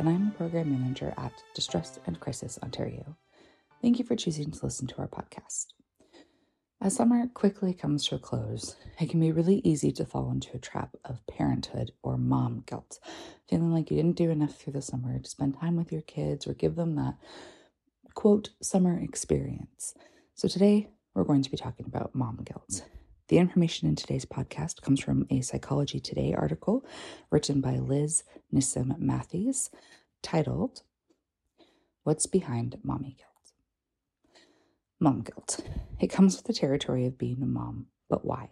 And I'm a program manager at Distress and Crisis Ontario. Thank you for choosing to listen to our podcast. As summer quickly comes to a close, it can be really easy to fall into a trap of parenthood or mom guilt, feeling like you didn't do enough through the summer to spend time with your kids or give them that quote summer experience. So today we're going to be talking about mom guilt. The information in today's podcast comes from a Psychology Today article written by Liz Nissim Matthews titled What's Behind Mommy Guilt? Mom guilt. It comes with the territory of being a mom, but why?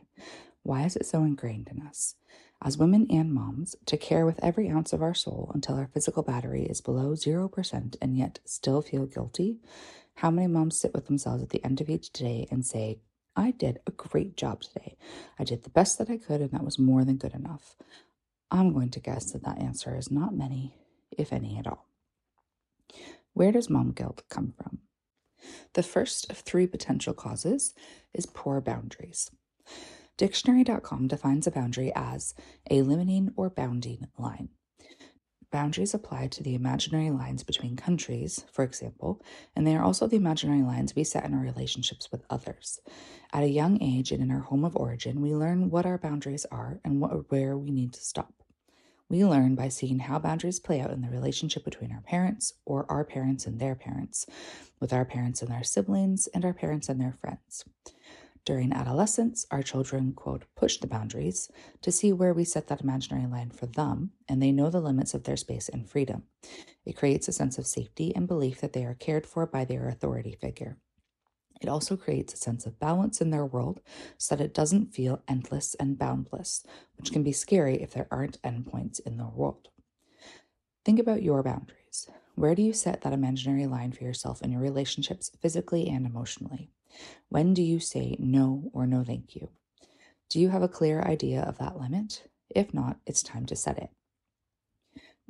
Why is it so ingrained in us? As women and moms, to care with every ounce of our soul until our physical battery is below 0% and yet still feel guilty? How many moms sit with themselves at the end of each day and say, I did a great job today. I did the best that I could, and that was more than good enough. I'm going to guess that that answer is not many, if any at all. Where does mom guilt come from? The first of three potential causes is poor boundaries. Dictionary.com defines a boundary as a limiting or bounding line. Boundaries apply to the imaginary lines between countries, for example, and they are also the imaginary lines we set in our relationships with others. At a young age and in our home of origin, we learn what our boundaries are and what, where we need to stop. We learn by seeing how boundaries play out in the relationship between our parents or our parents and their parents, with our parents and their siblings, and our parents and their friends. During adolescence, our children, quote, push the boundaries to see where we set that imaginary line for them, and they know the limits of their space and freedom. It creates a sense of safety and belief that they are cared for by their authority figure. It also creates a sense of balance in their world so that it doesn't feel endless and boundless, which can be scary if there aren't endpoints in the world. Think about your boundaries. Where do you set that imaginary line for yourself in your relationships, physically and emotionally? When do you say no or no thank you? Do you have a clear idea of that limit? If not, it's time to set it.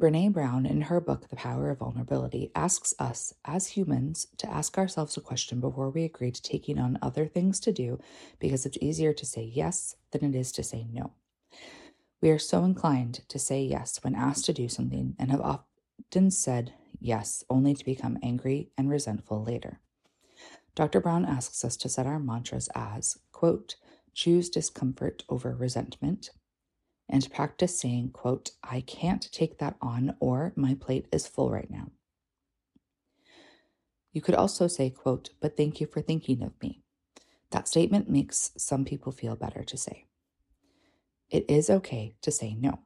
Brene Brown, in her book, The Power of Vulnerability, asks us as humans to ask ourselves a question before we agree to taking on other things to do because it's easier to say yes than it is to say no. We are so inclined to say yes when asked to do something and have often said yes only to become angry and resentful later. Dr. Brown asks us to set our mantras as, quote, choose discomfort over resentment, and practice saying, quote, I can't take that on or my plate is full right now. You could also say, quote, but thank you for thinking of me. That statement makes some people feel better to say. It is okay to say no.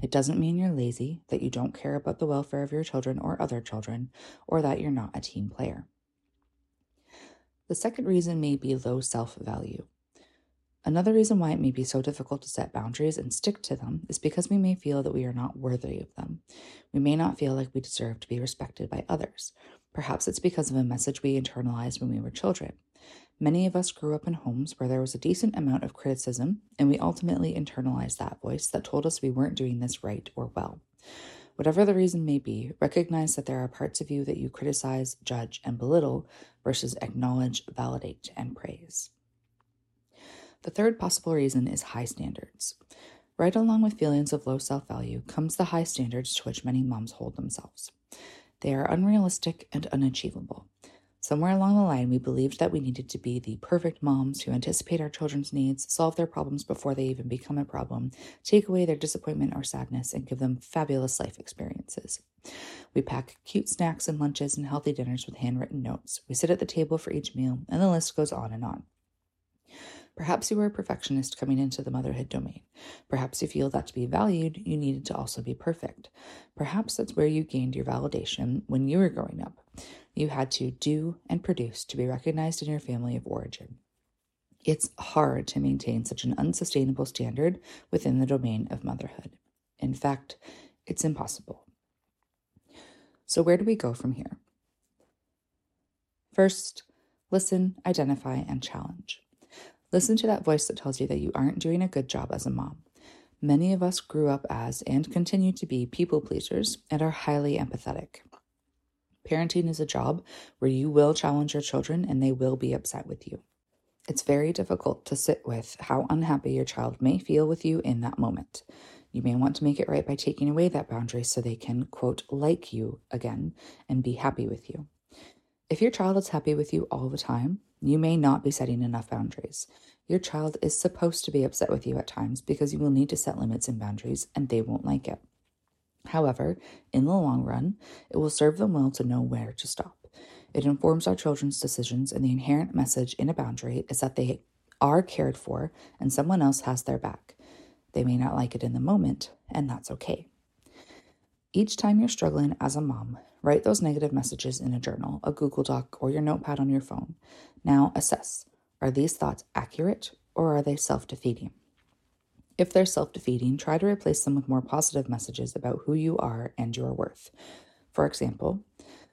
It doesn't mean you're lazy, that you don't care about the welfare of your children or other children, or that you're not a team player. The second reason may be low self value. Another reason why it may be so difficult to set boundaries and stick to them is because we may feel that we are not worthy of them. We may not feel like we deserve to be respected by others. Perhaps it's because of a message we internalized when we were children. Many of us grew up in homes where there was a decent amount of criticism, and we ultimately internalized that voice that told us we weren't doing this right or well. Whatever the reason may be, recognize that there are parts of you that you criticize, judge, and belittle versus acknowledge, validate, and praise. The third possible reason is high standards. Right along with feelings of low self value comes the high standards to which many moms hold themselves. They are unrealistic and unachievable. Somewhere along the line, we believed that we needed to be the perfect moms who anticipate our children's needs, solve their problems before they even become a problem, take away their disappointment or sadness, and give them fabulous life experiences. We pack cute snacks and lunches and healthy dinners with handwritten notes. We sit at the table for each meal, and the list goes on and on. Perhaps you were a perfectionist coming into the motherhood domain. Perhaps you feel that to be valued, you needed to also be perfect. Perhaps that's where you gained your validation when you were growing up. You had to do and produce to be recognized in your family of origin. It's hard to maintain such an unsustainable standard within the domain of motherhood. In fact, it's impossible. So, where do we go from here? First, listen, identify, and challenge. Listen to that voice that tells you that you aren't doing a good job as a mom. Many of us grew up as and continue to be people pleasers and are highly empathetic. Parenting is a job where you will challenge your children and they will be upset with you. It's very difficult to sit with how unhappy your child may feel with you in that moment. You may want to make it right by taking away that boundary so they can, quote, like you again and be happy with you. If your child is happy with you all the time, you may not be setting enough boundaries. Your child is supposed to be upset with you at times because you will need to set limits and boundaries and they won't like it. However, in the long run, it will serve them well to know where to stop. It informs our children's decisions, and the inherent message in a boundary is that they are cared for and someone else has their back. They may not like it in the moment, and that's okay. Each time you're struggling as a mom, write those negative messages in a journal, a Google Doc, or your notepad on your phone. Now assess are these thoughts accurate or are they self defeating? If they're self defeating, try to replace them with more positive messages about who you are and your worth. For example,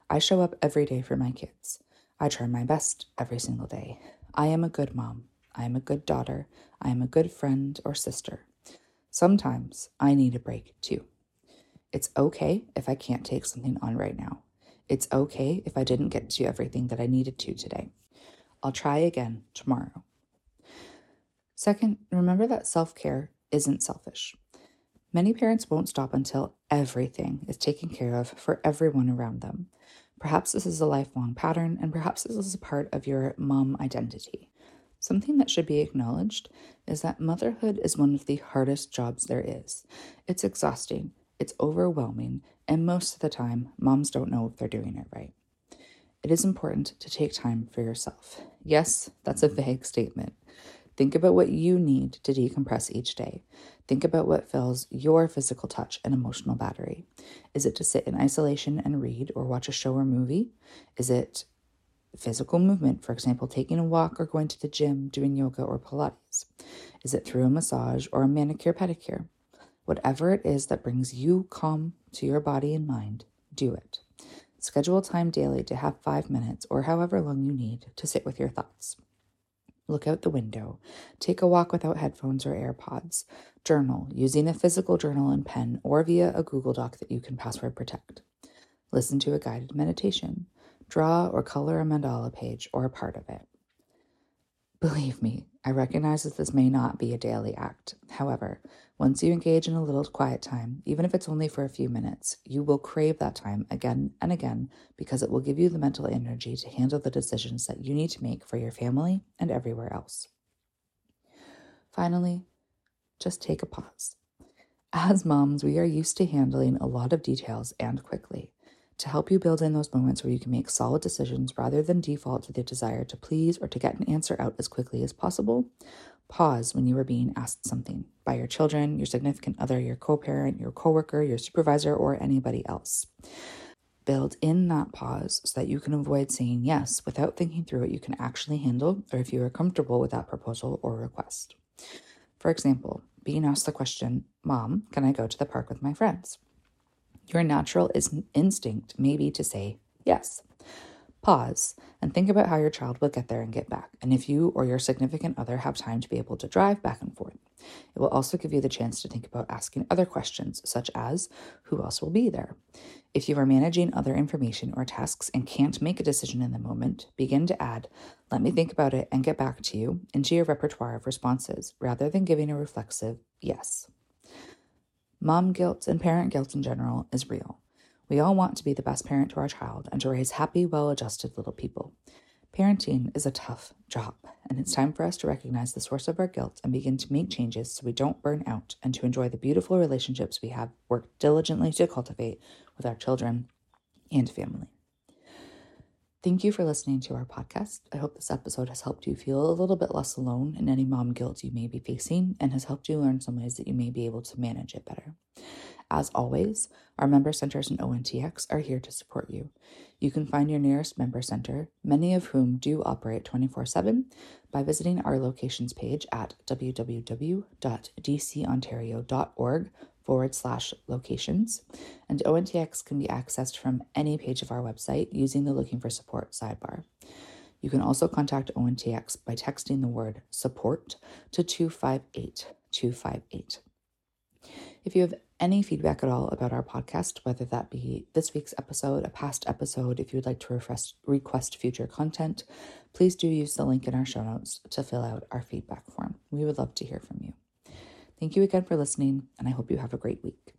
I show up every day for my kids. I try my best every single day. I am a good mom. I am a good daughter. I am a good friend or sister. Sometimes I need a break too. It's okay if I can't take something on right now. It's okay if I didn't get to everything that I needed to today. I'll try again tomorrow. Second, remember that self care isn't selfish. Many parents won't stop until everything is taken care of for everyone around them. Perhaps this is a lifelong pattern, and perhaps this is a part of your mom identity. Something that should be acknowledged is that motherhood is one of the hardest jobs there is. It's exhausting, it's overwhelming, and most of the time, moms don't know if they're doing it right. It is important to take time for yourself. Yes, that's a mm-hmm. vague statement. Think about what you need to decompress each day. Think about what fills your physical touch and emotional battery. Is it to sit in isolation and read or watch a show or movie? Is it physical movement, for example, taking a walk or going to the gym, doing yoga or Pilates? Is it through a massage or a manicure pedicure? Whatever it is that brings you calm to your body and mind, do it. Schedule time daily to have five minutes or however long you need to sit with your thoughts. Look out the window. Take a walk without headphones or AirPods. Journal using a physical journal and pen or via a Google Doc that you can password protect. Listen to a guided meditation. Draw or color a mandala page or a part of it. Believe me, I recognize that this may not be a daily act. However, once you engage in a little quiet time, even if it's only for a few minutes, you will crave that time again and again because it will give you the mental energy to handle the decisions that you need to make for your family and everywhere else. Finally, just take a pause. As moms, we are used to handling a lot of details and quickly to help you build in those moments where you can make solid decisions rather than default to the desire to please or to get an answer out as quickly as possible. Pause when you are being asked something by your children, your significant other, your co parent, your coworker, your supervisor, or anybody else. Build in that pause so that you can avoid saying yes without thinking through what you can actually handle or if you are comfortable with that proposal or request. For example, being asked the question, Mom, can I go to the park with my friends? Your natural instinct may be to say yes. Pause and think about how your child will get there and get back, and if you or your significant other have time to be able to drive back and forth. It will also give you the chance to think about asking other questions, such as who else will be there? If you are managing other information or tasks and can't make a decision in the moment, begin to add, let me think about it and get back to you into your repertoire of responses rather than giving a reflexive yes. Mom guilt and parent guilt in general is real. We all want to be the best parent to our child and to raise happy, well adjusted little people. Parenting is a tough job, and it's time for us to recognize the source of our guilt and begin to make changes so we don't burn out and to enjoy the beautiful relationships we have worked diligently to cultivate with our children and family. Thank you for listening to our podcast. I hope this episode has helped you feel a little bit less alone in any mom guilt you may be facing and has helped you learn some ways that you may be able to manage it better. As always, our member centers in ONTX are here to support you. You can find your nearest member center, many of whom do operate 24 7, by visiting our locations page at www.dcontario.org forward slash locations. And ONTX can be accessed from any page of our website using the Looking for Support sidebar. You can also contact ONTX by texting the word support to 258 258. If you have any feedback at all about our podcast, whether that be this week's episode, a past episode, if you would like to request, request future content, please do use the link in our show notes to fill out our feedback form. We would love to hear from you. Thank you again for listening, and I hope you have a great week.